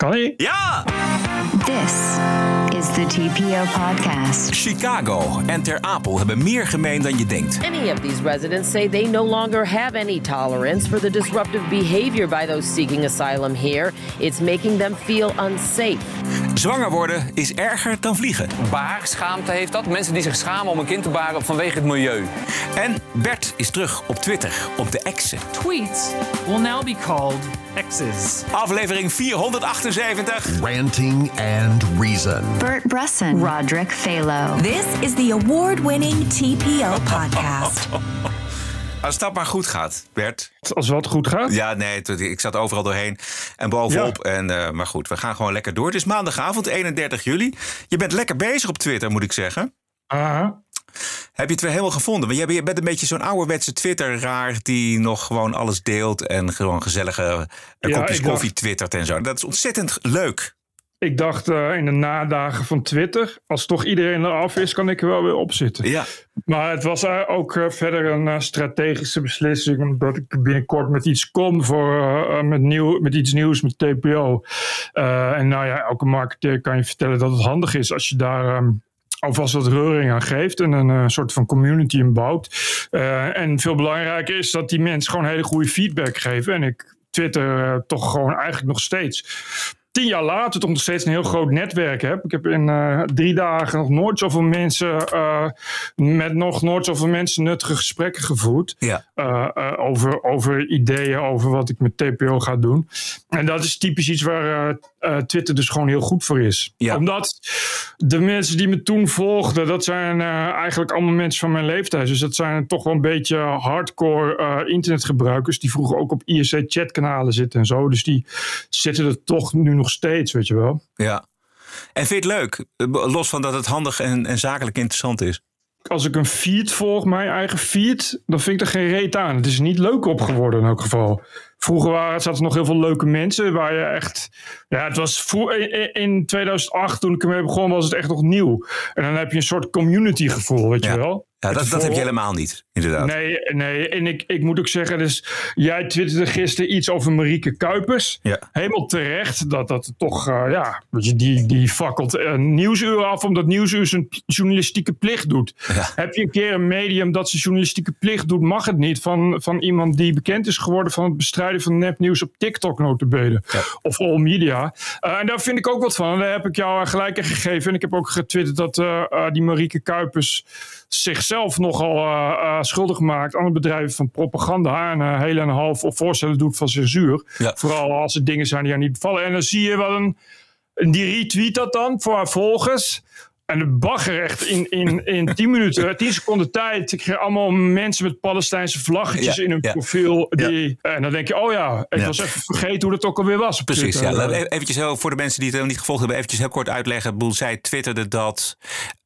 Kan hij? Ja! This is the TPO podcast. Chicago en Ter Apel hebben meer gemeen dan je denkt. Many of these residents say they no longer have any tolerance for the disruptive behavior by those seeking asylum here. It's making them feel unsafe. Zwanger worden is erger dan vliegen. Baarschaamte heeft dat. Mensen die zich schamen om een kind te baren vanwege het milieu. En Bert is terug op Twitter, op de X'en. Tweets will now be called X's. Aflevering 478. Ranting and Reason. Bert Bresson, Roderick Phalo. This is the award winning TPO podcast. Als het dat maar goed gaat, Bert. Als wat goed gaat. Ja, nee, ik zat overal doorheen en bovenop. En, eh, maar goed, we gaan gewoon lekker door. Het is maandagavond, 31 juli. Je bent lekker bezig op Twitter, moet ik zeggen. Aha. Heb je het weer helemaal gevonden? Want jij- je bent een beetje zo'n ouderwetse Twitter-raar... die nog gewoon alles deelt en gewoon gezellige eh, Ja, kopjes koffie twittert en zo. Dat is ontzettend leuk. Ik dacht eh, in de nadagen van Twitter, als toch iedereen eraf is, kan ik er wel weer op zitten. Ja, Maar het was eh, ook eh, verder een strategische beslissing, omdat ik binnenkort met iets kom voor, met, nieuw, met iets nieuws met TPO. En nou ja, elke marketeer kan je vertellen dat het handig is als je daar ehm, alvast wat reuring aan geeft en een soort van community in bouwt. Eh, en veel belangrijker is dat die mensen gewoon hele goede feedback geven. En ik Twitter toch gewoon eigenlijk nog steeds tien jaar later toch nog steeds een heel groot netwerk heb. Ik heb in eh, drie dagen nog nooit zoveel mensen, eh, met nog nooit zoveel mensen nuttige gesprekken gevoerd. ja. eh, over, over ideeën, over wat ik met TPO ga doen. En dat is typisch iets waar eh, Twitter dus gewoon heel goed voor is. Ja. Omdat de mensen die me toen volgden, dat zijn eh, eigenlijk allemaal mensen van mijn leeftijd. Dus dat zijn toch wel een beetje hardcore eh, internetgebruikers. Die vroeger ook op IRC-chatkanalen zitten en zo. Dus die zitten er toch nu nog steeds, weet je wel. ja. En vind je het leuk? Los van dat het handig en, en zakelijk interessant is. Als ik een feed volg, mijn eigen feed, dan vind ik er geen reet aan. Het is niet leuk op geworden in elk geval. Vroeger waren, zaten er nog heel veel leuke mensen waar je echt... Ja, het was in- in 2008 toen ik ermee begon was het echt nog nieuw. En dan heb je een soort community gevoel, weet Ja. je wel. Ja, dat, dat heb je helemaal niet, inderdaad. Nee, nee, en ik, ik moet ook zeggen, dus jij twitterde gisteren iets over Marieke Kuipers. Ja. Helemaal terecht dat dat toch, eh, ja, die, die fakkelt een nieuwsuur af omdat nieuwsuur zijn journalistieke plicht doet. Heb je een keer een medium dat zijn journalistieke plicht doet, mag het niet van, van iemand die bekend is geworden van het bestrijden van nepnieuws op TikTok notabene. Of all media. Eh, en daar vind ik ook wat van. Daar heb ik jou gelijk in gegeven. En ik heb ook getwitterd dat eh, eh, die Marieke Kuipers zichzelf nogal eh, eh, schuldig maakt aan het bedrijven van propaganda. En een hele en half of voorstellen doet van censuur. Ja. Vooral als er dingen zijn die haar niet bevallen. En dan zie je wel een. en Die retweet dat dan voor haar volgers. En de bagger echt in, in, in 10 minuten, 10 seconden tijd. Ik kreeg allemaal mensen met Palestijnse vlaggetjes Ja, in hun ja. profiel. Die, En dan denk je, oh ja, ik was even vergeten hoe dat ook alweer was. Precies, ja. Twitter. Laten we Eventjes heel, voor de mensen die het helemaal niet gevolgd hebben, eventjes heel kort uitleggen. Ik bedoel, zij twitterde dat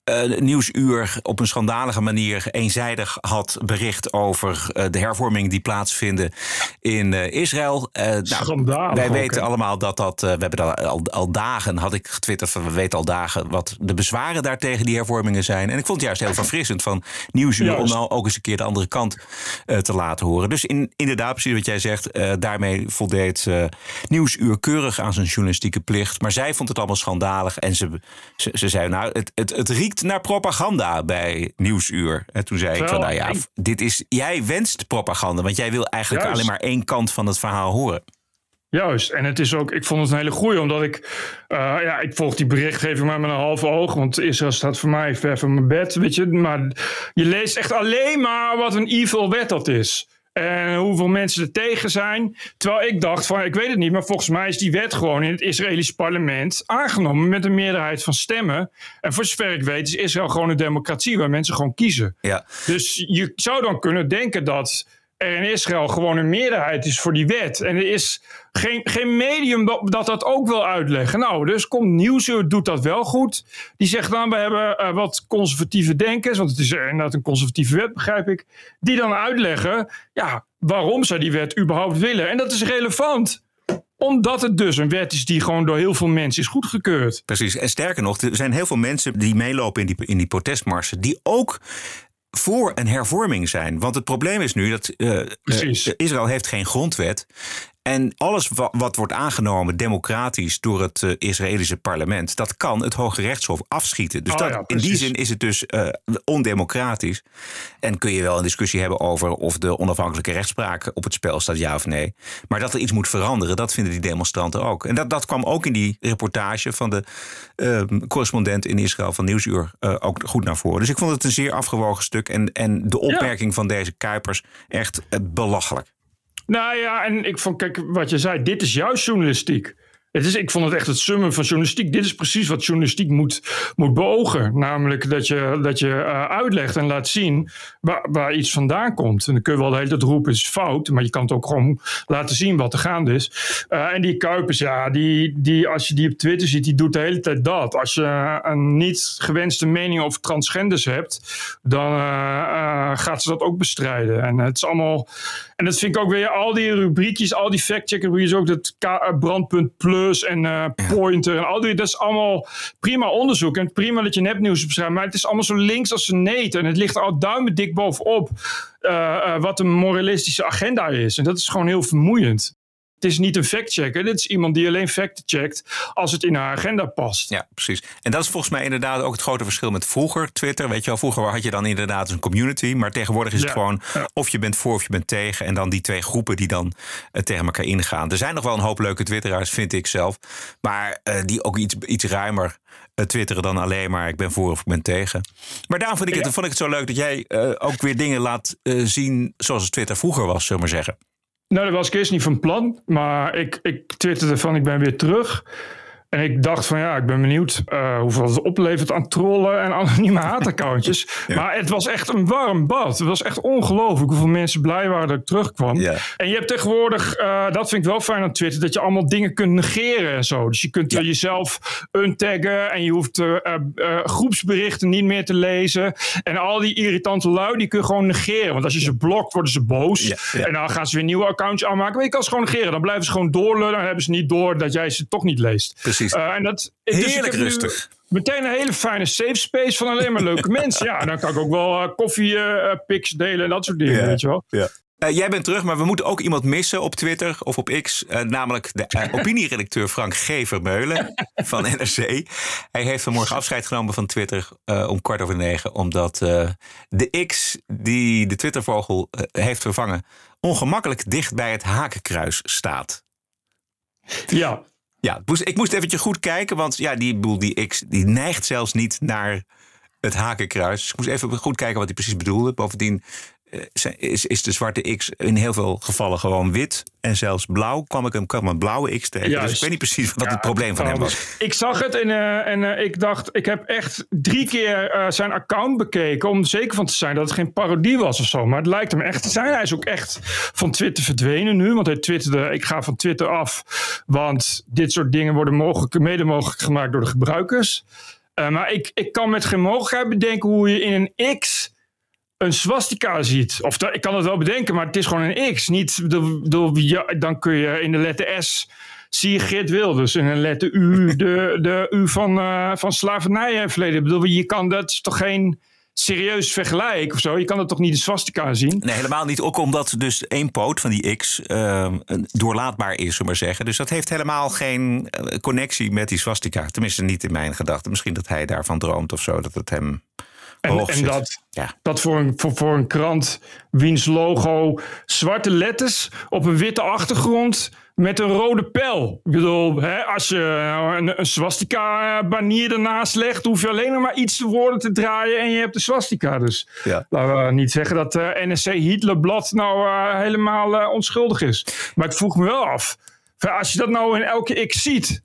eh Nieuwsuur op een schandalige manier eenzijdig had bericht over eh, de hervormingen die plaatsvinden in eh, Israël. Nou, wij ook, weten allemaal dat dat, we hebben dat al, al dagen, had ik getwitterd van we weten al dagen wat de bezwaren daartegen die hervormingen zijn. En ik vond het juist heel verfrissend van Nieuwsuur om nou ook eens een keer de andere kant te laten horen. Dus in, inderdaad, precies wat jij zegt, daarmee voldeed Nieuwsuur keurig aan zijn journalistieke plicht. Maar zij vond het allemaal schandalig en ze, ze, ze zei nou, het, het, het riekt naar propaganda bij Nieuwsuur. En toen zei ik van nou ja, dit is, jij wenst propaganda, want jij wil eigenlijk Juist. alleen maar één kant van het verhaal horen. Juist, en het is ook, ik vond het een hele goeie, omdat ik, eh, ja, ik volg die berichtgeving maar met een half oog, want Israël staat voor mij ver van mijn bed, weet je. Maar je leest echt alleen maar wat een evil wet dat is. En hoeveel mensen er tegen zijn. Terwijl ik dacht van, ik weet het niet, maar volgens mij is die wet gewoon in het Israëlisch parlement aangenomen met een meerderheid van stemmen. En voor zover ik weet is Israël gewoon een democratie waar mensen gewoon kiezen. Ja. Dus je zou dan kunnen denken dat er in Israël gewoon een meerderheid is voor die wet. En er is geen, geen medium dat, dat ook wil uitleggen. Nou, dus komt Nieuwsuur, doet dat wel goed. Die zegt dan, we hebben eh, wat conservatieve denkers, want het is inderdaad een conservatieve wet, begrijp ik. Die dan uitleggen, ja, waarom zij die wet überhaupt willen. En dat is relevant omdat het dus een wet is die gewoon door heel veel mensen is goedgekeurd. Precies. En sterker nog, er zijn heel veel mensen die meelopen in die, in die protestmarsen, die ook voor een hervorming zijn. Want het probleem is nu dat Precies. eh, Israël heeft geen grondwet. En alles wa- wat wordt aangenomen democratisch door het eh, Israëlische parlement, dat kan het Hoge Rechtshof afschieten. Dus Oh dat, ja, in die zin is het dus eh, ondemocratisch. En kun je wel een discussie hebben over of de onafhankelijke rechtspraak op het spel staat, ja of nee. Maar dat er iets moet veranderen, dat vinden die demonstranten ook. En dat, dat kwam ook in die reportage van de eh, correspondent in Israël van Nieuwsuur eh, ook goed naar voren. Dus ik vond het een zeer afgewogen stuk. En, en de opmerking van deze Kuipers echt belachelijk. Nou ja, en ik vond, kijk, wat je zei, dit is juist journalistiek. Het is, ik vond het echt het summen van journalistiek. Dit is precies wat journalistiek moet, moet beogen. Namelijk dat je, dat je eh, uitlegt en laat zien waar, waar iets vandaan komt. En dan kun je wel de hele tijd roepen, is fout. Maar je kan het ook gewoon laten zien wat er gaande is. Eh, en die Kuipers, ja, die, die, als je die op Twitter ziet, die doet de hele tijd dat. Als je een niet gewenste mening over transgenders hebt, dan eh, gaat ze dat ook bestrijden. En het is allemaal... En dat vind ik ook weer, al die rubriekjes, al die fact-checker rubriekjes, ook dat Brandpunt Plus en eh, Pointer en al die, dat is allemaal prima onderzoek en prima dat je nepnieuws beschrijft, maar het is allemaal zo links als een neet en het ligt al duimen dik bovenop eh, eh, wat een moralistische agenda is. En dat is gewoon heel vermoeiend. Het is niet een fact-checker, dit is iemand die alleen facten checkt als het in haar agenda past. Ja, precies. En dat is volgens mij inderdaad ook het grote verschil met vroeger Twitter. Weet je wel, vroeger had je dan inderdaad een community. Maar tegenwoordig is het gewoon of je bent voor of je bent tegen. En dan die twee groepen die dan eh, tegen elkaar ingaan. Er zijn nog wel een hoop leuke Twitteraars, vind ik zelf. Maar eh, die ook iets, iets ruimer eh, twitteren dan alleen maar ik ben voor of ik ben tegen. Maar daarom vond ik het, vond ik het zo leuk dat jij ook weer dingen laat zien zoals het Twitter vroeger was, zullen we maar zeggen. Nou, dat was ik eerst niet van plan. Maar ik, ik twitterde van ik ben weer terug. En ik dacht van ja, ik ben benieuwd eh, hoeveel het oplevert aan trollen en anonieme haataccountjes. Maar het was echt een warm bad. Het was echt ongelooflijk hoeveel mensen blij waren dat ik terugkwam. Ja. En je hebt tegenwoordig, eh, dat vind ik wel fijn aan Twitter, dat je allemaal dingen kunt negeren en zo. Dus je kunt jezelf untaggen en je hoeft eh, groepsberichten niet meer te lezen. En al die irritante lui, die kun je gewoon negeren. Want als je ze blokt, worden ze boos. En dan gaan ze weer nieuwe accounts aanmaken. Maar je kan ze gewoon negeren. Dan blijven ze gewoon doorlullen. Dan hebben ze niet door dat jij ze toch niet leest. Precies. Eh, en dat, Heerlijk rustig. Meteen een hele fijne safe space van alleen maar leuke mensen. Ja, dan kan ik ook wel eh, koffie eh, delen en dat soort dingen, Ja. weet je wel. Eh, jij bent terug, maar we moeten ook iemand missen op Twitter of op X. namelijk de eh, opinieredacteur Frank G. Vermeulen van NRC. Hij heeft vanmorgen afscheid genomen van Twitter om kwart over negen. Omdat de X die de Twittervogel heeft vervangen... ongemakkelijk dicht bij het hakenkruis staat. Ja, Ja, ik moest, eventjes goed kijken, want ja, die, bedoel, die X die neigt zelfs niet naar het hakenkruis. Dus ik moest even goed kijken wat hij precies bedoelde. Bovendien is, is de zwarte X in heel veel gevallen gewoon wit. En zelfs blauw kwam ik hem kwam een blauwe X tegen. Dus Juist. ik weet niet precies wat Ja, het probleem van hem was. Ik zag het en, eh, en eh, ik dacht, ik heb echt drie keer eh, zijn account bekeken om er zeker van te zijn dat het geen parodie was of zo. Maar het lijkt hem echt te zijn. Hij is ook echt van Twitter verdwenen nu, want hij twitterde, ik ga van Twitter af, want dit soort dingen worden mogelijk, mede mogelijk gemaakt door de gebruikers. Eh, maar ik, ik kan met geen mogelijkheid bedenken hoe je in een X een swastika ziet. Of ik kan het wel bedenken, maar het is gewoon een X. Niet, de, de, dan kun je in de letter S Geert Wilders. In een letter U de, de U van, eh van verleden. Ik bedoel, je kan dat toch geen serieus vergelijk of zo. Je kan dat toch niet een swastika zien. Nee, helemaal niet. Ook omdat dus één poot van die X eh, een- doorlaatbaar is, zullen maar zeggen. Dus dat heeft helemaal geen eh, connectie met die swastika. Tenminste, niet in mijn gedachten. Misschien dat hij daarvan droomt of zo. Dat het hem En, dat, Ja. dat voor, een, voor, voor een krant wiens logo zwarte letters op een witte achtergrond met een rode pijl. Ik bedoel, hè, als je een, een swastika-banier ernaast legt, hoef je alleen nog maar iets woorden te draaien en je hebt de swastika. Dus Ja. laten we niet zeggen dat uh, NSC Hitlerblad nou eh, helemaal eh, onschuldig is. Maar ik vroeg me wel af, als je dat nou in elke X ziet,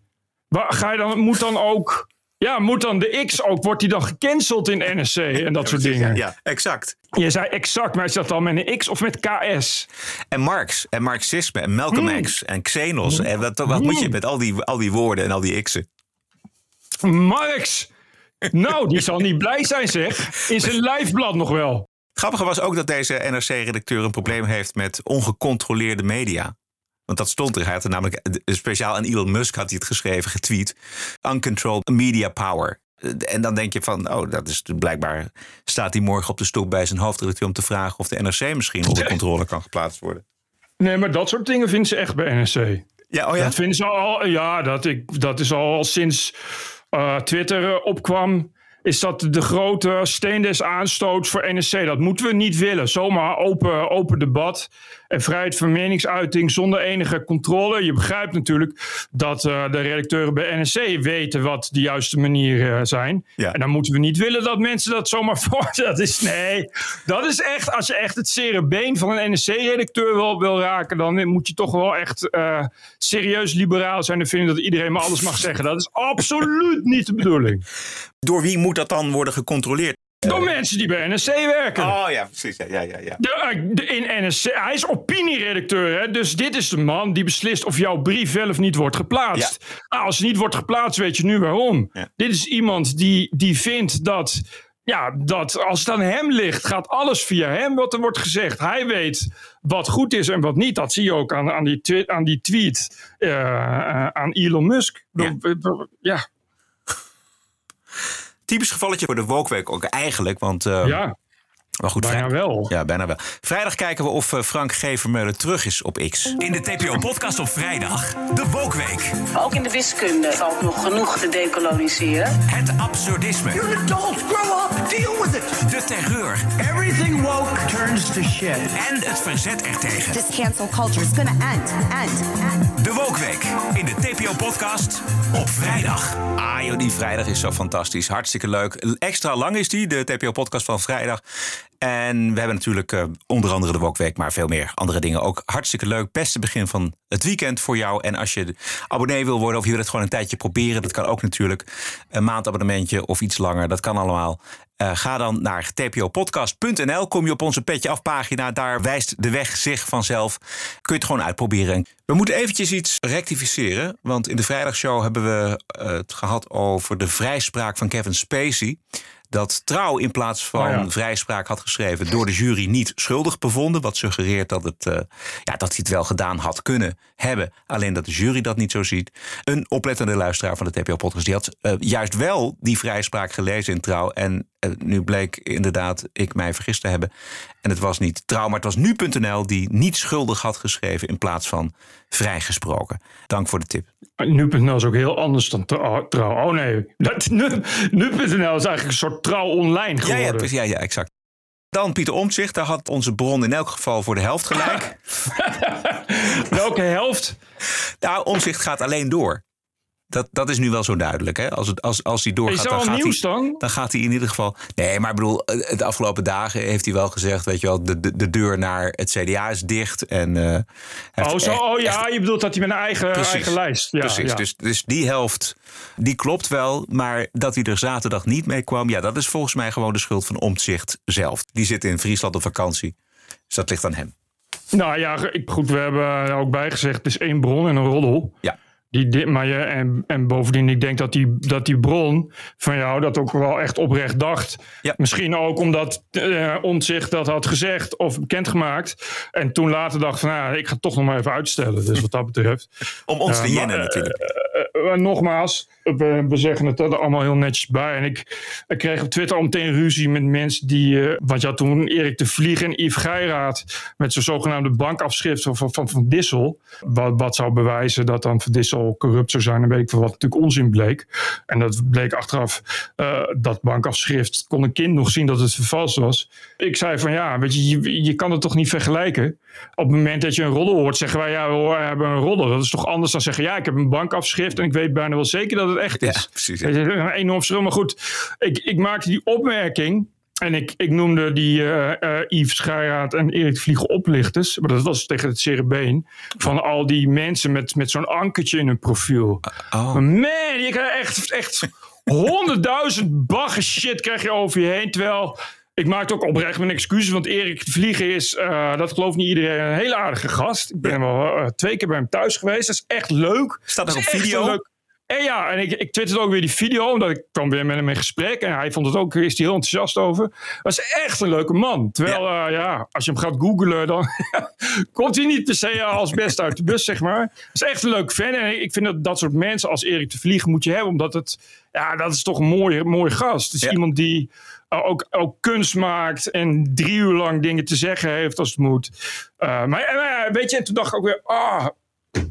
waar, ga je dan, moet dan ook... Ja, moet dan de X ook, wordt die dan gecanceld in NSC en dat soort dingen? Ja, exact. Je zei exact, maar is dat dan met een X of met KS? En Marx en Marxisme en Malcolm Hmm. X en Xenos. En wat, wat moet je met al die, al die woorden en al die X'en? Marx! Nou, die zal niet blij zijn, zeg. In zijn lijfblad nog wel. Grappige was ook dat deze NRC-redacteur een probleem heeft met ongecontroleerde media. Want dat stond er. Hij had er namelijk speciaal aan Elon Musk had hij het geschreven, getweet. Uncontrolled media power. Eh, En dan denk je van, oh, dat is blijkbaar staat hij morgen op de stoep bij zijn hoofdredacteur om te vragen of de NRC misschien onder controle kan geplaatst worden. Nee, maar dat soort dingen vinden ze echt bij NSC. Ja, oh ja? Dat vinden ze al, ja, dat, ik, dat is al sinds eh, Twitter eh, opkwam. Is dat de grote steen des aanstoots voor NSC? Dat moeten we niet willen. Zomaar open, open debat en vrijheid van meningsuiting zonder enige controle. Je begrijpt natuurlijk dat eh, de redacteuren bij NSC weten wat de juiste manieren zijn. Ja. En dan moeten we niet willen dat mensen dat zomaar voor. Dat is nee. Dat is echt, als je echt het zere been van een NSC-redacteur wil, wil raken, dan moet je toch wel echt eh, serieus liberaal zijn en vinden dat iedereen maar alles mag zeggen. Dat is absoluut niet de bedoeling. Door wie moet dat dan worden gecontroleerd? Door mensen die bij NSC werken. Oh ja, precies. Ja, ja, ja. De, eh, de- in NSC, hij is opinieredacteur, hè? dus dit is de man die beslist of jouw brief wel of niet wordt geplaatst. Nou, als het niet wordt geplaatst, weet je nu waarom. Ja. Dit is iemand die, die vindt dat, ja, dat als het aan hem ligt, gaat alles via hem wat er wordt gezegd. Hij weet wat goed is en wat niet. Dat zie je ook aan, aan, die, twi- aan die tweet eh, eh, aan Elon Musk. Ja. ja. Typisch gevalletje voor de Wookweek ook eigenlijk. Want, eh, ja, maar goed, bijna vrij- wel. Ja, bijna wel. Vrijdag kijken we of eh, Frank G. Vermeulen terug is op X. In de TPO-podcast op vrijdag. De Wokweek. Ook in de wiskunde valt nog genoeg te decoloniseren. Het absurdisme. You're an adult. Grow up. Deal with it. De terreur. Everything woke turns to shit. En het verzet ertegen. This cancel culture is gonna end, end, end. De Wokweek. In de TPO-podcast op vrijdag. Ah joh, die vrijdag is zo fantastisch. Hartstikke leuk. Extra lang is die, de TPO-podcast van vrijdag. En we hebben natuurlijk eh, onder andere de Wokweek, maar veel meer andere dingen ook. Hartstikke leuk. Beste begin van het weekend voor jou. En als je abonnee wil worden of je wil het gewoon een tijdje proberen, dat kan ook natuurlijk. Een maandabonnementje of iets langer, dat kan allemaal. Eh, ga dan naar tpopodcast.nl. Kom je op onze petje af pagina. Daar wijst de weg zich vanzelf. Kun je het gewoon uitproberen. We moeten eventjes iets rectificeren. Want in de vrijdagshow hebben we eh, het gehad over de vrijspraak van Kevin Spacey. Dat Trouw in plaats van Oh ja. vrijspraak had geschreven door de jury niet schuldig bevonden. Wat suggereert dat, het, eh, ja, dat hij het wel gedaan had kunnen hebben. Alleen dat de jury dat niet zo ziet. Een oplettende luisteraar van de TPO-podcast die had eh, juist wel die vrijspraak gelezen in Trouw. En eh, nu bleek inderdaad ik mij vergist te hebben. En het was niet Trouw, maar het was nu.nl die niet schuldig had geschreven in plaats van vrijgesproken. Dank voor de tip. Nu.nl is ook heel anders dan trouw. trouw. Oh nee, nu, nu.nl is eigenlijk een soort trouw online Ja, geworden. ja, precies, ja, ja, exact. Dan Pieter Omtzigt, daar had onze bron in elk geval voor de helft gelijk. Welke helft? Nou, Omzicht gaat alleen door. Dat, dat is nu wel zo duidelijk. Hè? Als, het, als, als hij doorgaat, Is dan al gaat, nieuws hij, dan? dan gaat hij in ieder geval... Nee, maar ik bedoel, de afgelopen dagen heeft hij wel gezegd... weet je wel, de, de, de deur naar het CDA is dicht. En, eh, Oh, zo, echt- oh ja, echt- je bedoelt dat hij met een eigen, Precies. eigen lijst. Ja, Precies, ja. Dus, dus die helft, die klopt wel. Maar dat hij er zaterdag niet mee kwam... ja, dat is volgens mij gewoon de schuld van Omtzigt zelf. Die zit in Friesland op vakantie. Dus dat ligt aan hem. Nou ja, goed, we hebben ook bijgezegd, het is één bron en een roddel. Ja. Die, dit, maar je, en, en bovendien, ik denk dat die, dat die bron van jou dat ook wel echt oprecht dacht. Ja. Misschien ook omdat eh Omtzigt dat had gezegd of bekendgemaakt. En toen later dacht van, nou, ik ga het toch nog maar even uitstellen. Dus wat dat betreft. Om ons Ja, te maar, jennen eh, natuurlijk. Eh, eh, nogmaals, we, zeggen het er allemaal heel netjes bij. En ik, ik kreeg op Twitter al meteen ruzie met mensen die. eh want je had toen Erik de Vlieg en Yves Geiraat. met zo'n zogenaamde bankafschrift van, van, van Dissel. Wat, wat zou bewijzen dat dan Van Dissel corrupt zou zijn. En weet ik veel wat natuurlijk onzin bleek. En dat bleek achteraf. dat bankafschrift kon een kind nog zien dat het vervalst was. Ik zei van ja, weet je, je, je kan het toch niet vergelijken. Op het moment dat je een roddel hoort, zeggen wij ja, we hebben een roddel. Dat is toch anders dan zeggen ja, ik heb een bankafschrift en ik weet bijna wel zeker dat het echt is. Ja, precies, ja. Is een enorm verschil. Maar goed, ik, ik maakte die opmerking. En ik, ik noemde die eh eh Yves Schairaat en Erik Vliegen oplichters. Maar dat was tegen het cerebeen. Van al die mensen met, met zo'n ankertje in hun profiel. Oh. Man, je krijgt echt, echt honderdduizend bagger shit krijg je over je heen. Terwijl ik maakte ook oprecht mijn excuses. Want Erik Vliegen is, eh, dat gelooft niet iedereen, een hele aardige gast. Ik ben wel eh, twee keer bij hem thuis geweest. Dat is echt leuk. Staat op echt video? een leuk- en ja, en ik, ik twitterde ook weer die video, omdat ik kwam weer met hem in gesprek. En hij vond het ook, is hij heel enthousiast over. Dat is echt een leuke man. Terwijl, ja, ja als je hem gaat googlen, dan komt hij niet per se als best uit de bus, zeg maar. Dat is echt een leuke fan. En ik vind dat dat soort mensen als Erik de Vliegen moet je hebben, omdat het, ja, dat is toch een mooie, mooie gast. Het is Ja. iemand die ook, ook kunst maakt en drie uur lang dingen te zeggen heeft als het moet. Uh, maar uh, weet je, en toen dacht ik ook weer, ah,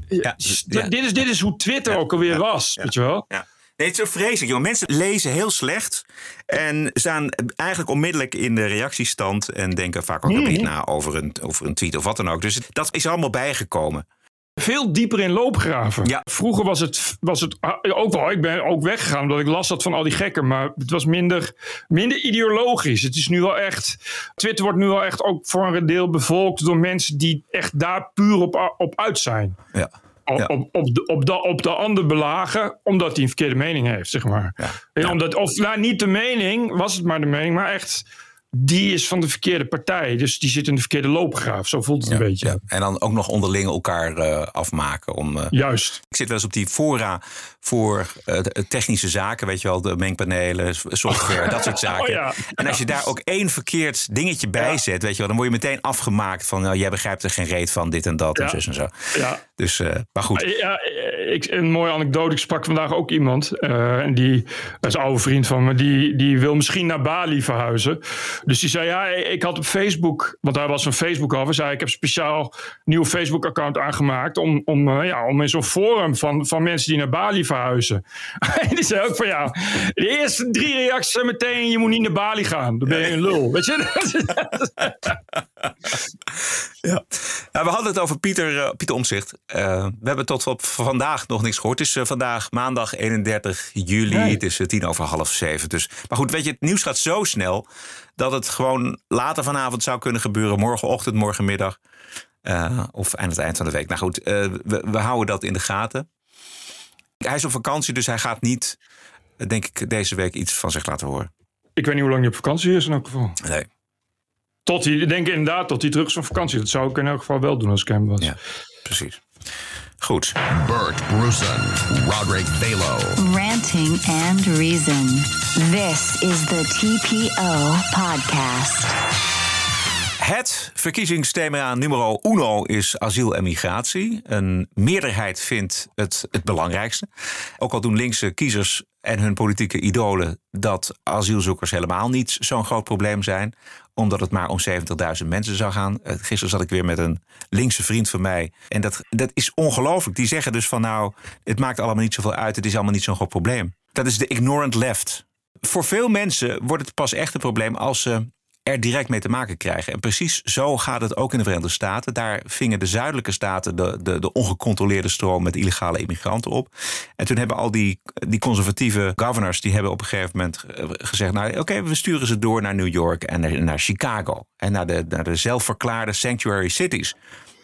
ja, ja. Dit, is, dit is hoe Twitter ook alweer was, weet je wel? Ja. Nee, het is zo vreselijk. Joh. Mensen lezen heel slecht en staan eigenlijk onmiddellijk in de reactiestand en denken vaak ook mm. niet na over een, over een tweet of wat dan ook. Dus dat is allemaal bijgekomen veel dieper in loopgraven. Ja. Vroeger was het, was het ah, ook wel, ik ben ook weggegaan omdat ik last had van al die gekken, maar het was minder, minder ideologisch. Het is nu wel echt, Twitter wordt nu wel echt ook voor een deel bevolkt door mensen die echt daar puur op, op uit zijn. Ja. Op, op, op, de, op, de, op de ander belagen, omdat hij een verkeerde mening heeft, zeg maar. Ja. Omdat, of nou, niet de mening, was het maar de mening, maar echt die is van de verkeerde partij. Dus die zit in de verkeerde loopgraaf. Zo voelt het een beetje. Ja. En dan ook nog onderling elkaar uh, afmaken. Om, uh, Juist. Ik zit wel eens op die fora voor uh, technische zaken. Weet je wel, de mengpanelen, software, dat soort zaken. Oh, ja. En als je daar ook één verkeerd dingetje bij zet, weet je wel, dan word je meteen afgemaakt van, nou, jij begrijpt er geen reet van, dit en dat en zo en zo. Ja. Dus, maar goed. Ja, ik, een mooie anekdote. Ik sprak vandaag ook iemand. en die, dat is een oude vriend van me, die, die wil misschien naar Bali verhuizen. Dus die zei, ja, ik had op Facebook, want hij was van Facebook af, zei ik heb speciaal een nieuw Facebook-account aangemaakt om, om, uh, ja, om in zo'n forum van, van mensen die naar Bali verhuizen. en die zei ook van, ja, de eerste drie reacties zijn meteen, je moet niet naar Bali gaan. Dan ben je een lul, weet je? ja. Nou, we hadden het over Pieter, uh, Pieter Omzicht. Uh, we hebben tot op vandaag nog niks gehoord. Het is vandaag maandag 31 juli. Nee. Het is tien over half zeven. Dus, maar goed, weet je, het nieuws gaat zo snel dat het gewoon later vanavond zou kunnen gebeuren. Morgenochtend, morgenmiddag. Uh, of aan het eind van de week. Nou goed, uh, we, we, houden dat in de gaten. Hij is op vakantie, dus hij gaat niet, denk ik, deze week iets van zich laten horen. Ik weet niet hoe lang hij op vakantie is in elk geval. Nee. Tot hij, denk ik inderdaad, tot hij terug is van vakantie. Dat zou ik in elk geval wel doen als ik hem was. Ja, precies. Goed. Bert Brussen, Roderick Balo. Ranting and Reason. This is the TPO podcast. Het verkiezingsthema nummer uno is asiel en migratie. Een meerderheid vindt het het belangrijkste. Ook al doen linkse kiezers en hun politieke idolen dat asielzoekers helemaal niet zo'n groot probleem zijn omdat het maar om 70.000 mensen zou gaan. Eh, gisteren zat ik weer met een linkse vriend van mij. En dat, dat is ongelooflijk. Die zeggen dus van nou, het maakt allemaal niet zoveel uit. Het is allemaal niet zo'n groot probleem. Dat is de ignorant left. Voor veel mensen wordt het pas echt een probleem als ze er direct mee te maken krijgen. En precies zo gaat het ook in de Verenigde Staten. Daar vingen de zuidelijke staten de, de, de ongecontroleerde stroom met illegale immigranten op. En toen hebben al die, die conservatieve governors, die hebben op een gegeven moment eh, gezegd, nou oké, we sturen ze door naar New York en naar, Chicago. En naar de, naar de zelfverklaarde sanctuary cities.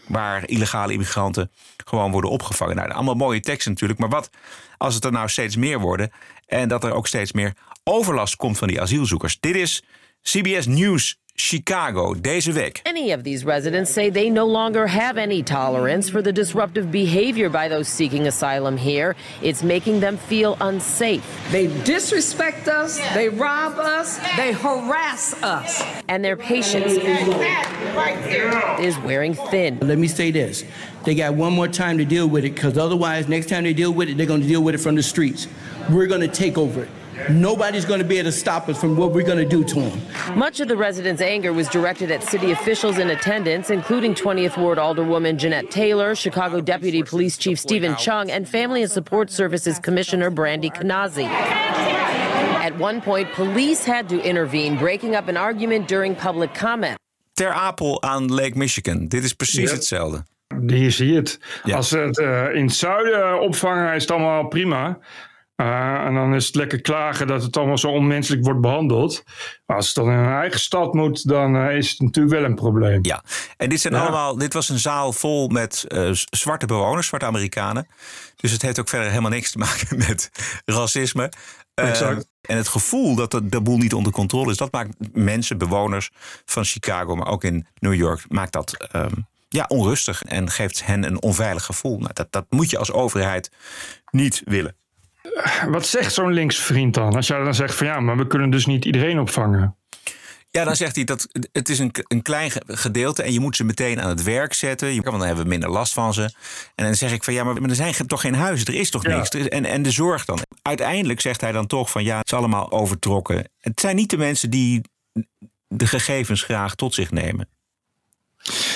Waar illegale immigranten gewoon worden opgevangen. Nou, allemaal mooie teksten natuurlijk. Maar wat als het er nou steeds meer worden en dat er ook steeds meer overlast komt van die asielzoekers? Dit is CBS News Chicago deze week. Any of these residents say they no longer have any tolerance for the disruptive behavior by those seeking asylum here. It's making them feel unsafe. They disrespect us, they rob us, they harass us. And their patience is wearing thin. Let me say this. They got one more time to deal with it because otherwise, next time they deal with it, they're going to deal with it from the streets. We're going to take over it. Nobody's going to be able to stop us from what we're going to do to them. Much of the residents' anger was directed at city officials in attendance, including 20th Ward Alderwoman Jeanette Taylor, Chicago Deputy Police Chief Stephen Chung, and Family and Support Services Commissioner Brandy Kanazi. At one point, police had to intervene, breaking up an argument during public comment. Ter Apel aan Lake Michigan. Dit is precies ja. hetzelfde. Hier zie je het. Ja. Als ze het uh, in het zuiden opvangen, is het allemaal prima. Uh, en dan is het lekker klagen dat het allemaal zo onmenselijk wordt behandeld. Maar als het dan in een eigen stad moet, dan uh, is het natuurlijk wel een probleem. Ja, en dit, zijn ja. allemaal, dit was een zaal vol met uh, zwarte bewoners, zwarte Amerikanen. Dus het heeft ook verder helemaal niks te maken met racisme. Exact. En het gevoel dat de, de boel niet onder controle is, dat maakt mensen, bewoners van Chicago, maar ook in New York, maakt dat um, ja, onrustig en geeft hen een onveilig gevoel. Nou, dat, dat moet je als overheid niet willen. Wat zegt zo'n linksvriend dan? Als jij dan zegt van ja, maar we kunnen dus niet iedereen opvangen. Ja, dan zegt hij dat het is een, een klein gedeelte en je moet ze meteen aan het werk zetten. Want dan hebben we minder last van ze. En dan zeg ik van ja, maar, er zijn toch geen huizen, er is toch niks. en, en de zorg dan. Uiteindelijk zegt hij dan toch van ja, het is allemaal overtrokken. Het zijn niet de mensen die de gegevens graag tot zich nemen.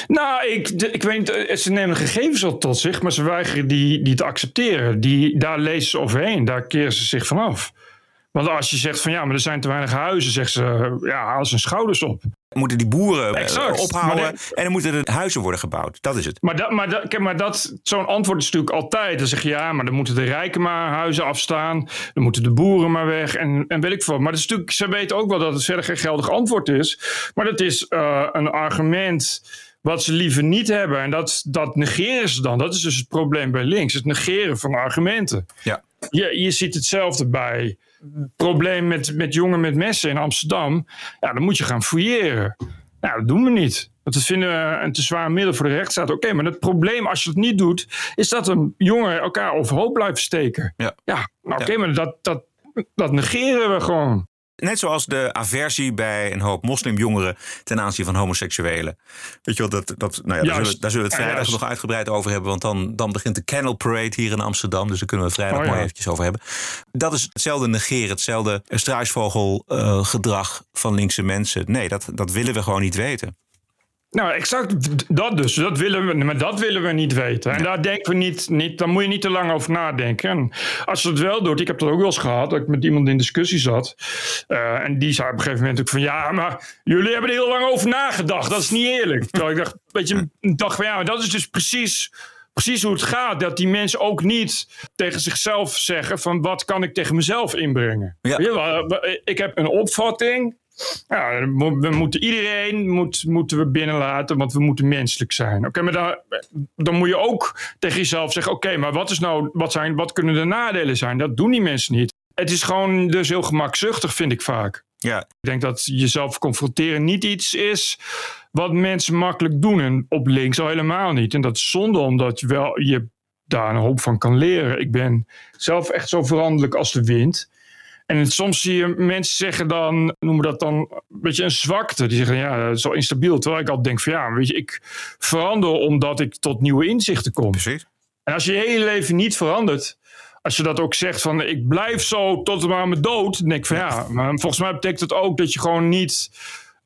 Nou, ik, ik weet niet, eh, ze nemen gegevens al tot zich, maar ze weigeren die, die te accepteren. Die, daar lezen ze overheen, daar keren ze zich vanaf. Want als je zegt van ja, maar er zijn te weinig huizen, zeggen ze ja, haal ze hun schouders op. Moeten die boeren eh, exact. ophouden en dan moeten er huizen worden gebouwd. Dat is het. Maar, dat, maar, dat, maar dat, zo'n antwoord is natuurlijk altijd. Dan zeg je ja, maar dan moeten de rijken maar huizen afstaan. Dan moeten de boeren maar weg en, en weet ik veel. Maar dat is natuurlijk, ze weten ook wel dat het verder geen geldig antwoord is. Maar dat is uh, een argument wat ze liever niet hebben. En dat, dat negeren ze dan. Dat is dus het probleem bij links. Het negeren van argumenten. Ja. Je, je ziet hetzelfde bij probleem met, met jongen met messen in Amsterdam. Ja, dan moet je gaan fouilleren. Nou, dat doen we niet. Want dat vinden we een te zwaar middel voor de rechtsstaat. Oké, maar het probleem als je het niet doet, is dat een jongen elkaar overhoop blijft steken. Ja, ja nou, oké, maar dat, dat, dat negeren we gewoon. Net zoals de aversie bij een hoop moslimjongeren ten aanzien van homoseksuelen. Weet je wel, dat, dat, nou ja, daar, zullen, daar zullen we het vrijdag nog uitgebreid over hebben. Want dan, dan begint de Kennel Parade hier in Amsterdam. Dus daar kunnen we vrijdag oh, mooi eventjes over hebben. Dat is hetzelfde negeren, hetzelfde struisvogelgedrag uh, van linkse mensen. Nee, dat, dat willen we gewoon niet weten. Nou, exact dat dus. Dat willen we, maar dat willen we niet weten. En daar denken we niet, niet, daar moet je niet te lang over nadenken. En als je het wel doet, ik heb dat ook wel eens gehad, dat ik met iemand in discussie zat. Uh, en die zei op een gegeven moment ook van, ja, maar jullie hebben er heel lang over nagedacht. Dat is niet eerlijk. Terwijl ik dacht, weet je, dacht van, ja, maar dat is dus precies precies hoe het gaat. Dat die mensen ook niet tegen zichzelf zeggen van wat kan ik tegen mezelf inbrengen. Ja. Ik heb een opvatting ja, we moeten iedereen moet, moeten we binnenlaten, want we moeten menselijk zijn. Oké, maar dan, dan moet je ook tegen jezelf zeggen: oké, maar wat, is nou, wat, zijn, wat kunnen de nadelen zijn? Dat doen die mensen niet. Het is gewoon dus heel gemakzuchtig, vind ik vaak. Ja. Ik denk dat jezelf confronteren niet iets is wat mensen makkelijk doen. En op links al helemaal niet. En dat is zonde, omdat je wel je daar een hoop van kan leren. Ik ben zelf echt zo veranderlijk als de wind. En soms zie je mensen zeggen dan, noemen dat dan een beetje een zwakte. Die zeggen, ja, zo instabiel. Terwijl ik altijd denk van, ja, weet je, ik verander omdat ik tot nieuwe inzichten kom. Precies. En als je je hele leven niet verandert, als je dat ook zegt van, ik blijf zo tot aan mijn dood. Dan denk ik van, ja, maar volgens mij betekent het ook dat je gewoon niet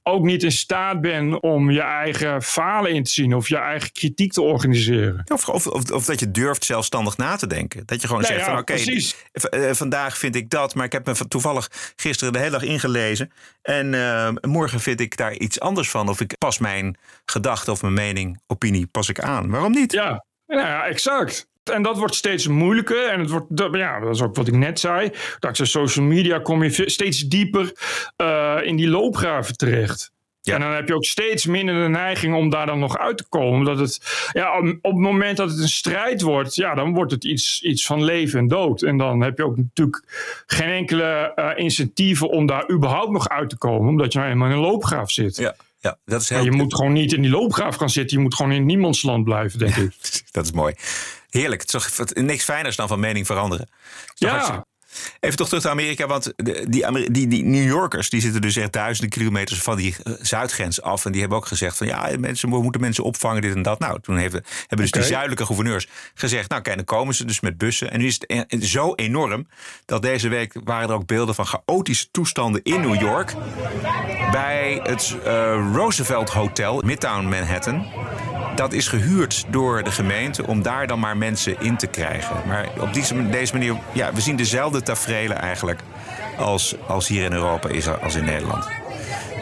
ook niet in staat bent om je eigen falen in te zien of je eigen kritiek te organiseren. Of, of, of, dat je durft zelfstandig na te denken. Dat je gewoon zegt van oké, eh, vandaag vind ik dat, maar ik heb me toevallig gisteren de hele dag ingelezen. En uh, morgen vind ik daar iets anders van. Of ik pas mijn gedachte of mijn mening, opinie, pas ik aan. Waarom niet? Ja, ja exact. En dat wordt steeds moeilijker. En het wordt, ja, dat is ook wat ik net zei. Dankzij social media kom je steeds dieper uh, in die loopgraven terecht. Ja. En dan heb je ook steeds minder de neiging om daar dan nog uit te komen. Omdat het, ja, op, het moment dat het een strijd wordt, ja, dan wordt het iets, iets van leven en dood. En dan heb je ook natuurlijk geen enkele uh, incentieven om daar überhaupt nog uit te komen. Omdat je nou helemaal in een loopgraaf zit. Ja. Ja, dat is heel... je moet gewoon niet in die loopgraaf gaan zitten. Je moet gewoon in niemandsland blijven, denk ik. Dat is mooi. Heerlijk. Het is toch niks fijners dan van mening veranderen. Ja. Even toch terug naar Amerika, want die, die, die New Yorkers die zitten dus echt duizenden kilometers van die eh, zuidgrens af. En die hebben ook gezegd van ja, mensen, we moeten mensen opvangen, dit en dat. Nou, toen hebben, hebben dus die zuidelijke gouverneurs gezegd, nou kijk, dan komen ze dus met bussen. En nu is het e-, zo enorm dat deze week waren er ook beelden van chaotische toestanden in New York. Bij het uh, Roosevelt Hotel, Midtown Manhattan dat is gehuurd door de gemeente om daar dan maar mensen in te krijgen. Maar op deze, deze manier, ja, we zien dezelfde tafereelen eigenlijk als, als hier in Europa is als in Nederland.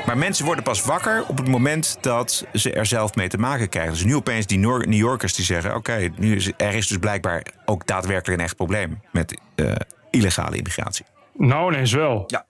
Maar mensen worden pas wakker op het moment dat ze er zelf mee te maken krijgen. Dus nu opeens die New Yorkers die zeggen: Oké, nu is er is dus blijkbaar ook daadwerkelijk een echt probleem met uh, illegale immigratie. Nou, ineens wel. Ja.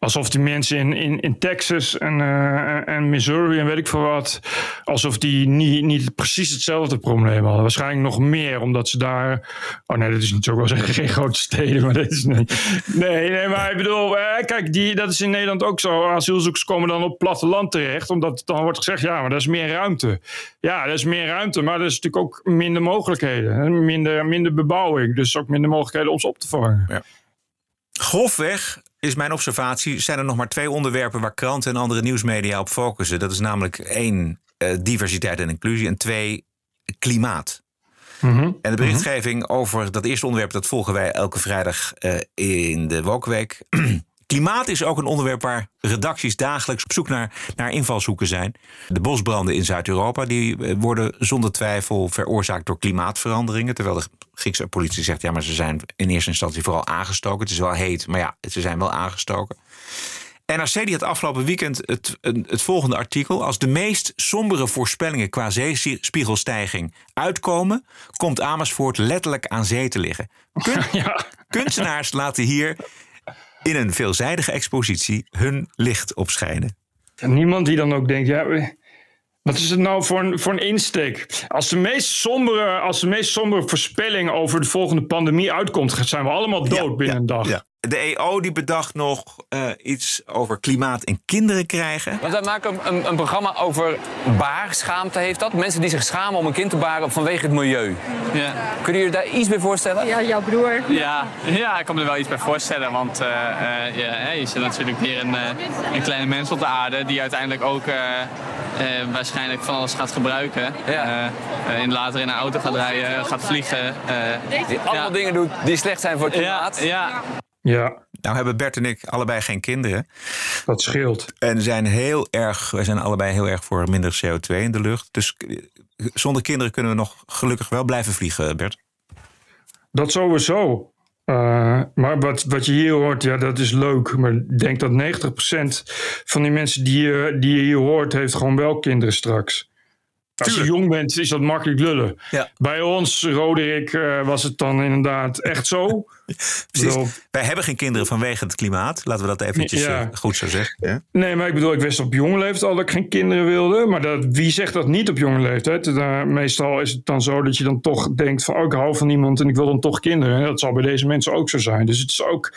Alsof die mensen in, in, in Texas en, uh, en Missouri en weet ik veel wat. Alsof die niet, niet precies hetzelfde probleem hadden. Waarschijnlijk nog meer, omdat ze daar. Oh nee, dat is niet zo wel zeggen, geen grote steden. Maar dat is. Nee, nee, maar ik bedoel, eh, kijk, die, dat is in Nederland ook zo. Asielzoekers komen dan op platteland terecht, omdat dan wordt gezegd, ja, maar dat is meer ruimte. Ja, dat is meer ruimte, maar dat is natuurlijk ook minder mogelijkheden. Minder, minder bebouwing, dus ook minder mogelijkheden om ze op te vangen. Ja. Grofweg is mijn observatie, zijn er nog maar twee onderwerpen waar kranten en andere nieuwsmedia op focussen. Dat is namelijk één, uh, diversiteit en inclusie en twee, klimaat. Mm -hmm. En de berichtgeving over dat eerste onderwerp, dat volgen wij elke vrijdag uh, in de Wokweek. Klimaat is ook een onderwerp waar redacties dagelijks op zoek naar, naar invalshoeken zijn. De bosbranden in Zuid-Europa die eh, worden zonder twijfel veroorzaakt door klimaatveranderingen. Terwijl de Griekse politie zegt, ja, maar ze zijn in eerste instantie vooral aangestoken. Het is wel heet, maar ja, ze zijn wel aangestoken. NRC die had afgelopen weekend het, het volgende artikel. Als de meest sombere voorspellingen qua zeespiegelstijging uitkomen, komt Amersfoort letterlijk aan zee te liggen. Kun, ja. Kunstenaars laten hier in een veelzijdige expositie hun licht opschijnen. En niemand die dan ook denkt, ja, wat is het nou voor een, voor een insteek? Als de, meest sombere, als de meest sombere voorspelling over de volgende pandemie uitkomt, zijn we allemaal dood binnen een dag. Ja de EO die bedacht nog uh, iets over klimaat en kinderen krijgen. Want wij maken een, een, programma over baarschaamte, heeft dat. Mensen die zich schamen om een kind te baren vanwege het milieu. Ja. Kunnen jullie daar iets bij voorstellen? Ja, jouw broer. Ja, ja ik kan me er wel iets bij voorstellen. Want uh, uh, ja, je zit natuurlijk weer een, een kleine mens op de aarde... die uiteindelijk ook waarschijnlijk van alles gaat gebruiken. Ja. in, later in een auto gaat rijden, gaat vliegen. die allemaal ja. dingen doet die slecht zijn voor het klimaat. ja. ja. Ja. Nou hebben Bert en ik allebei geen kinderen. Dat scheelt. En zijn heel erg, wij zijn allebei heel erg voor minder CO2 in de lucht. Dus zonder kinderen kunnen we nog gelukkig wel blijven vliegen, Bert. Dat sowieso. Uh, maar wat, wat je hier hoort, ja, dat is leuk. Maar ik denk dat 90% van die mensen die je, die je hier hoort, heeft gewoon wel kinderen straks. Als je jong bent, is dat makkelijk lullen. Ja. Bij ons, Roderick, uh, was het dan inderdaad echt zo. Precies. Wij hebben geen kinderen vanwege het klimaat. Laten we dat eventjes ja. uh, goed zo zeggen. Ja? Nee, maar ik bedoel, ik wist op jonge leeftijd al dat ik geen kinderen wilde. Maar dat, wie zegt dat niet op jonge leeftijd? Uh, meestal is het dan zo dat je dan toch denkt van... Oh, ik hou van iemand en ik wil dan toch kinderen. En dat zal bij deze mensen ook zo zijn. Dus het is ook...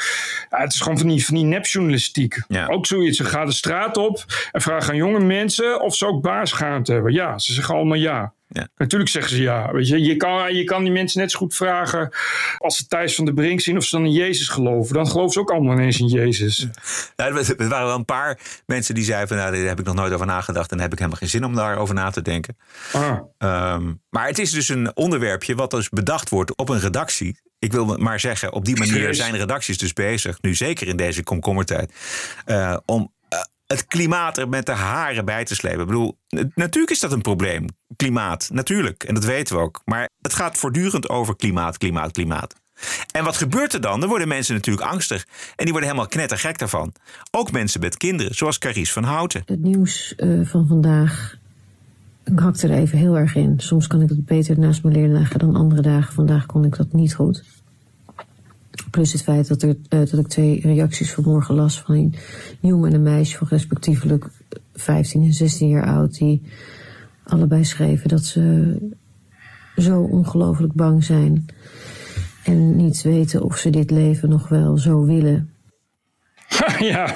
het is gewoon van die, van die nepjournalistiek. Ook zoiets. Ze gaan de straat op en vragen aan jonge mensen... of ze ook baarschaamte hebben. Ja, ze zeggen allemaal ja. Ja. Natuurlijk zeggen ze ja. Weet je, je, kan, je kan die mensen net zo goed vragen als ze Thijs van de Brink zien of ze dan in Jezus geloven. Dan geloven ze ook allemaal ineens in Jezus. Ja, er waren wel een paar mensen die zeiden van nou, daar heb ik nog nooit over nagedacht en heb ik helemaal geen zin om daarover na te denken. Ah. Um, maar het is dus een onderwerpje wat dus bedacht wordt op een redactie. Ik wil maar zeggen, op die manier zijn redacties dus bezig, nu zeker in deze komkommertijd, uh, om het klimaat er met de haren bij te slepen. Ik bedoel, natuurlijk is dat een probleem. Klimaat, natuurlijk. En dat weten we ook. Maar het gaat voortdurend over klimaat, klimaat, klimaat. En wat gebeurt er dan? Dan worden mensen natuurlijk angstig. En die worden helemaal knettergek daarvan. Ook mensen met kinderen, zoals Caries van Houten. Het nieuws uh, van vandaag ik hakte er even heel erg in. Soms kan ik het beter naast leren leggen dan andere dagen. Vandaag kon ik dat niet goed. Plus het feit dat, er, uh, dat ik twee reacties vanmorgen las van een jongen en een meisje van respectievelijk 15 en 16 jaar oud. Die allebei schreven dat ze zo ongelooflijk bang zijn. En niet weten of ze dit leven nog wel zo willen. ja,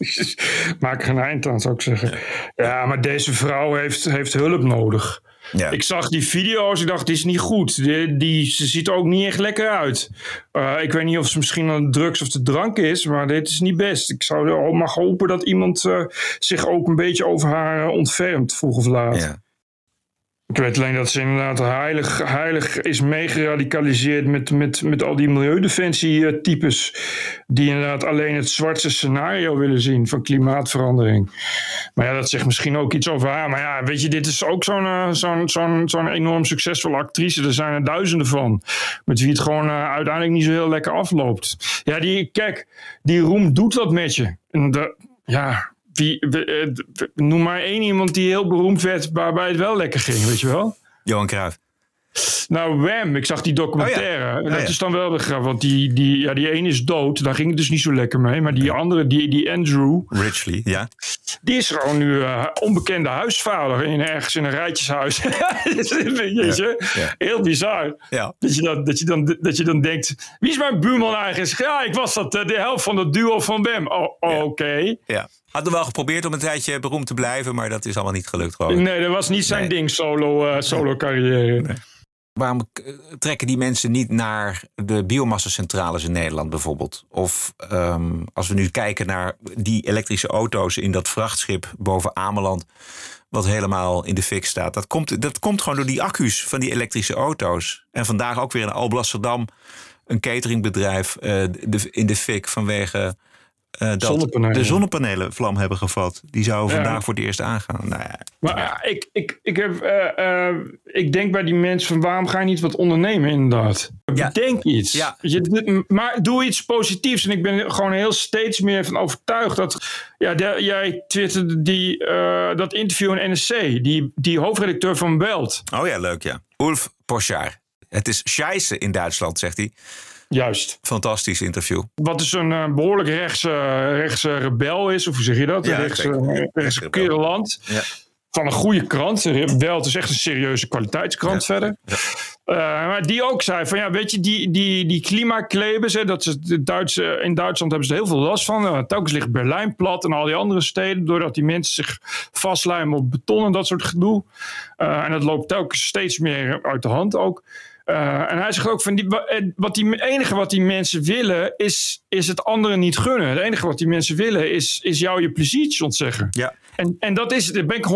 maak er een eind aan zou ik zeggen. Ja, maar deze vrouw heeft, heeft hulp nodig. Ja. Ik zag die video's, ik dacht, dit is niet goed. Die, die, ze ziet er ook niet echt lekker uit. Uh, ik weet niet of ze misschien aan de drugs of de drank is, maar dit is niet best. Ik zou mag hopen dat iemand uh, zich ook een beetje over haar ontfermt, vroeg of laat. Ja. Ik weet alleen dat ze inderdaad heilig, heilig is meegeradicaliseerd met, met, met al die milieudefensie-types. Die inderdaad alleen het zwartste scenario willen zien van klimaatverandering. Maar ja, dat zegt misschien ook iets over haar. Maar ja, weet je, dit is ook zo'n uh, zo'n zo'n zo'n enorm succesvolle actrice. Er zijn er duizenden van. Met wie het gewoon uh, uiteindelijk niet zo heel lekker afloopt. Ja, die, kijk, die roem doet wat met je. En de, ja, wie, eh, noem maar één iemand die heel beroemd werd waarbij het wel lekker ging, weet je wel? Johan Cruijff. Nou, Wham, ik zag die documentaire. Oh dat is dan wel de grap, want die, die, ja, die ene is dood. Daar ging het dus niet zo lekker mee. Maar die andere, die, die Andrew... Richley, ja. Die is gewoon nu uh, onbekende huisvader in, ergens in een rijtjeshuis. Je? Heel bizar. Dat, je dan, dat, je dan, dat je dan denkt, wie is mijn buurman eigenlijk? Ja, ik was dat, eh, de helft van het duo van Wham. Oh, oké. Okay. Ja. Hadden wel geprobeerd om een tijdje beroemd te blijven, maar dat is allemaal niet gelukt. Gewoon. Nee, dat was niet zijn ding, solo, uh, solo carrière. Nee. Waarom eh, trekken die mensen niet naar de biomassacentrales in Nederland bijvoorbeeld? Of ehm, als we nu kijken naar die elektrische auto's in dat vrachtschip boven Ameland, wat helemaal in de fik staat. Dat komt, dat komt gewoon door die accu's van die elektrische auto's. En vandaag ook weer in Alblasserdam een cateringbedrijf eh, de, in de fik vanwege eh, dat Zonnepanelen. de zonnepanelen vlam hebben gevat. Die zouden Ja. vandaag voor het eerst aangaan. Nou ja, Maar ja, ik, ik, ik, heb, eh, eh, ik denk bij die mensen van waarom ga je niet wat ondernemen inderdaad? Bedenk iets. Ja. Je, maar doe iets positiefs. En ik ben er gewoon heel steeds meer van overtuigd dat... Ja, de- jij twitterde die, eh, dat interview in NSC. Die, die hoofdredacteur van Welt. Oh ja, leuk ja. Ulf Poschar. Het is scheisse in Duitsland, zegt hij. Juist. Fantastisch interview. Wat dus een eh, behoorlijk rechtse, rechtse rebel is. Of hoe zeg je dat? Ja, een rechtse, rechtse. Ja. Van een goede krant. Welt is echt een serieuze kwaliteitskrant verder. Eh, maar die ook zei van ja, weet je, die, die, die klimaatklebers, hè, dat is de Duitse, in Duitsland hebben ze er heel veel last van. Uh, telkens ligt Berlijn plat en al die andere steden, doordat die mensen zich vastlijmen op beton en dat soort gedoe. Eh, en dat loopt telkens steeds meer uit de hand ook. Eh, en hij zegt ook van die, wa- wat die enige wat die mensen willen is, is het anderen niet gunnen. Het enige wat die mensen willen is, is jou je pleziertjes ontzeggen. Ja. En, en dat is, daar ben ik 100%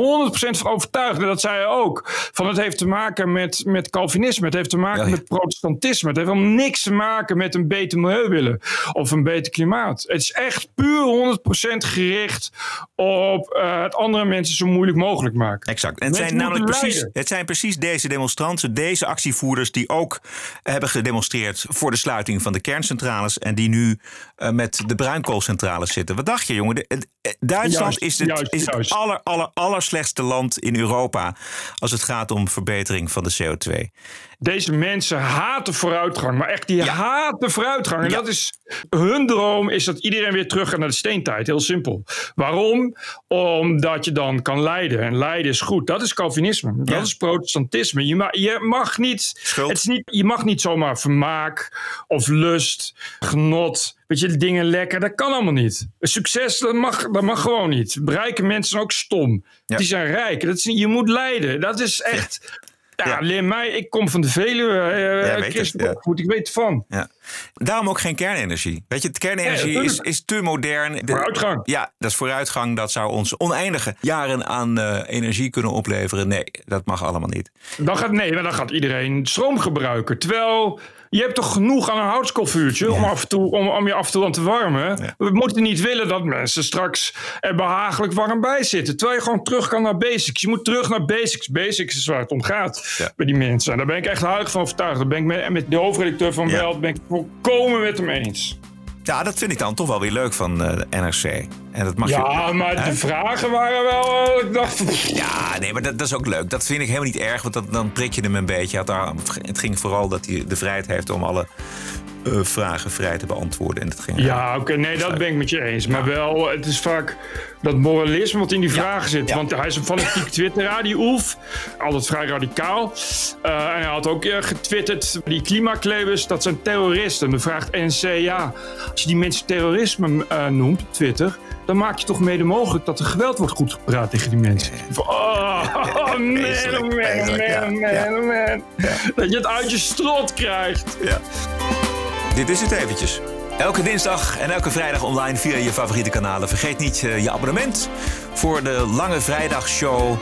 van overtuigd. En dat zei hij ook. Van het heeft te maken met, met Calvinisme. Het heeft te maken Ja, ja. met protestantisme. Het heeft helemaal niks te maken met een beter milieu willen. Of een beter klimaat. Het is echt puur 100% gericht op eh, het andere mensen zo moeilijk mogelijk maken. Exact. En het Mensen zijn namelijk precies, het zijn precies deze demonstranten, deze actievoerders die ook hebben gedemonstreerd voor de sluiting van de kerncentrales en die nu eh, met de bruinkoolcentrales zitten. Wat dacht je, jongen? De- eh, Duitsland Juist, is het, juist, is het aller, aller, aller slechtste land in Europa als het gaat om verbetering van de CO2. Deze mensen haten vooruitgang. Maar echt, die haten vooruitgang. En dat is hun droom is dat iedereen weer terug gaat naar de steentijd. Heel simpel. Waarom? Omdat je dan kan leiden. En leiden is goed. Dat is Calvinisme. Dat Ja. is protestantisme. Je mag, je mag niet, het is niet... Je mag niet zomaar vermaak of lust, genot... Weet je, dingen lekker, dat kan allemaal niet. Succes, dat mag, dat mag gewoon niet. Rijke mensen zijn ook stom. Die zijn rijk. Dat is, je moet leiden. Dat is echt... Ja, leer mij. Ik kom van de Veluwe. eh Ja, weet het, ja. Ik weet het van. Ja. Daarom ook geen kernenergie. Weet je, kernenergie Ja, is, is te modern. De- Vooruitgang. Ja, dat is vooruitgang. Dat zou ons oneindige jaren aan eh, energie kunnen opleveren. Nee, dat mag allemaal niet. Dan gaat, nee, maar dan gaat iedereen stroom gebruiken. Terwijl je hebt toch genoeg aan een houtskoolvuurtje om, af en toe, om, om je af en toe aan te warmen. We moeten niet willen dat mensen straks er behagelijk warm bij zitten. Terwijl je gewoon terug kan naar basics. Je moet terug naar basics. Basics is waar het om gaat bij die mensen. En daar ben ik echt heilig van overtuigd. Daar ben ik met, met de hoofdredacteur van Welt ben ik volkomen met hem eens. Ja, dat vind ik dan toch wel weer leuk van eh, de NRC. En dat mag ja, je, maar Hè? de vragen waren wel... eh, ik dacht... Ja, nee, maar dat, dat is ook leuk. Dat vind ik helemaal niet erg, want dat, dan prik je hem een beetje. Het ging vooral dat hij de vrijheid heeft om alle eh, vragen vrij te beantwoorden. En dat ging Ja, oké, nee, dat ben ik met je eens. Maar wel, het is vaak dat moralisme wat in die vragen zit. Want hij is een fanatiek twitteraar, die Oef. Altijd vrij radicaal. Eh, en hij had ook eh, getwitterd, die klimaatklebers, dat zijn terroristen. En dan vraagt NC, ja, als je die mensen terrorisme noemt op Twitter... dan maak je toch mede mogelijk dat er geweld wordt goed gepraat tegen die mensen. Van, oh, oh, man, man, man, oh, man. Dat je het uit je strot krijgt. Ja. Dit is het eventjes. Elke dinsdag en elke vrijdag online via je favoriete kanalen. Vergeet niet eh, je abonnement voor de Lange Vrijdagshow.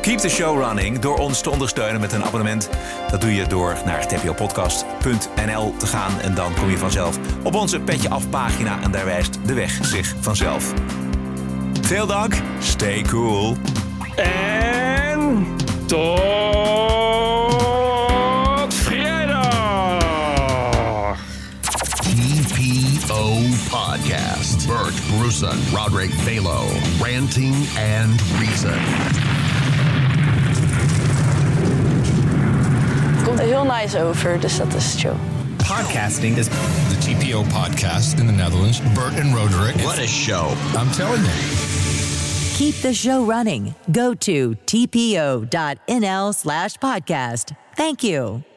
Keep the show running door ons te ondersteunen met een abonnement. Dat doe je door naar tpopodcast.nl te gaan. En dan kom je vanzelf op onze Petje Af pagina. En daar wijst de weg zich vanzelf. Veel dank. Stay cool. En tot Bert Roderick Balo, Ranting and Reason. Het komt er heel nice over, dus dat is chill. Podcasting is the TPO podcast in the Netherlands. Bert and Roderick. What a show. I'm telling you. Keep the show running. Go to tpo.nl slash podcast. Thank you.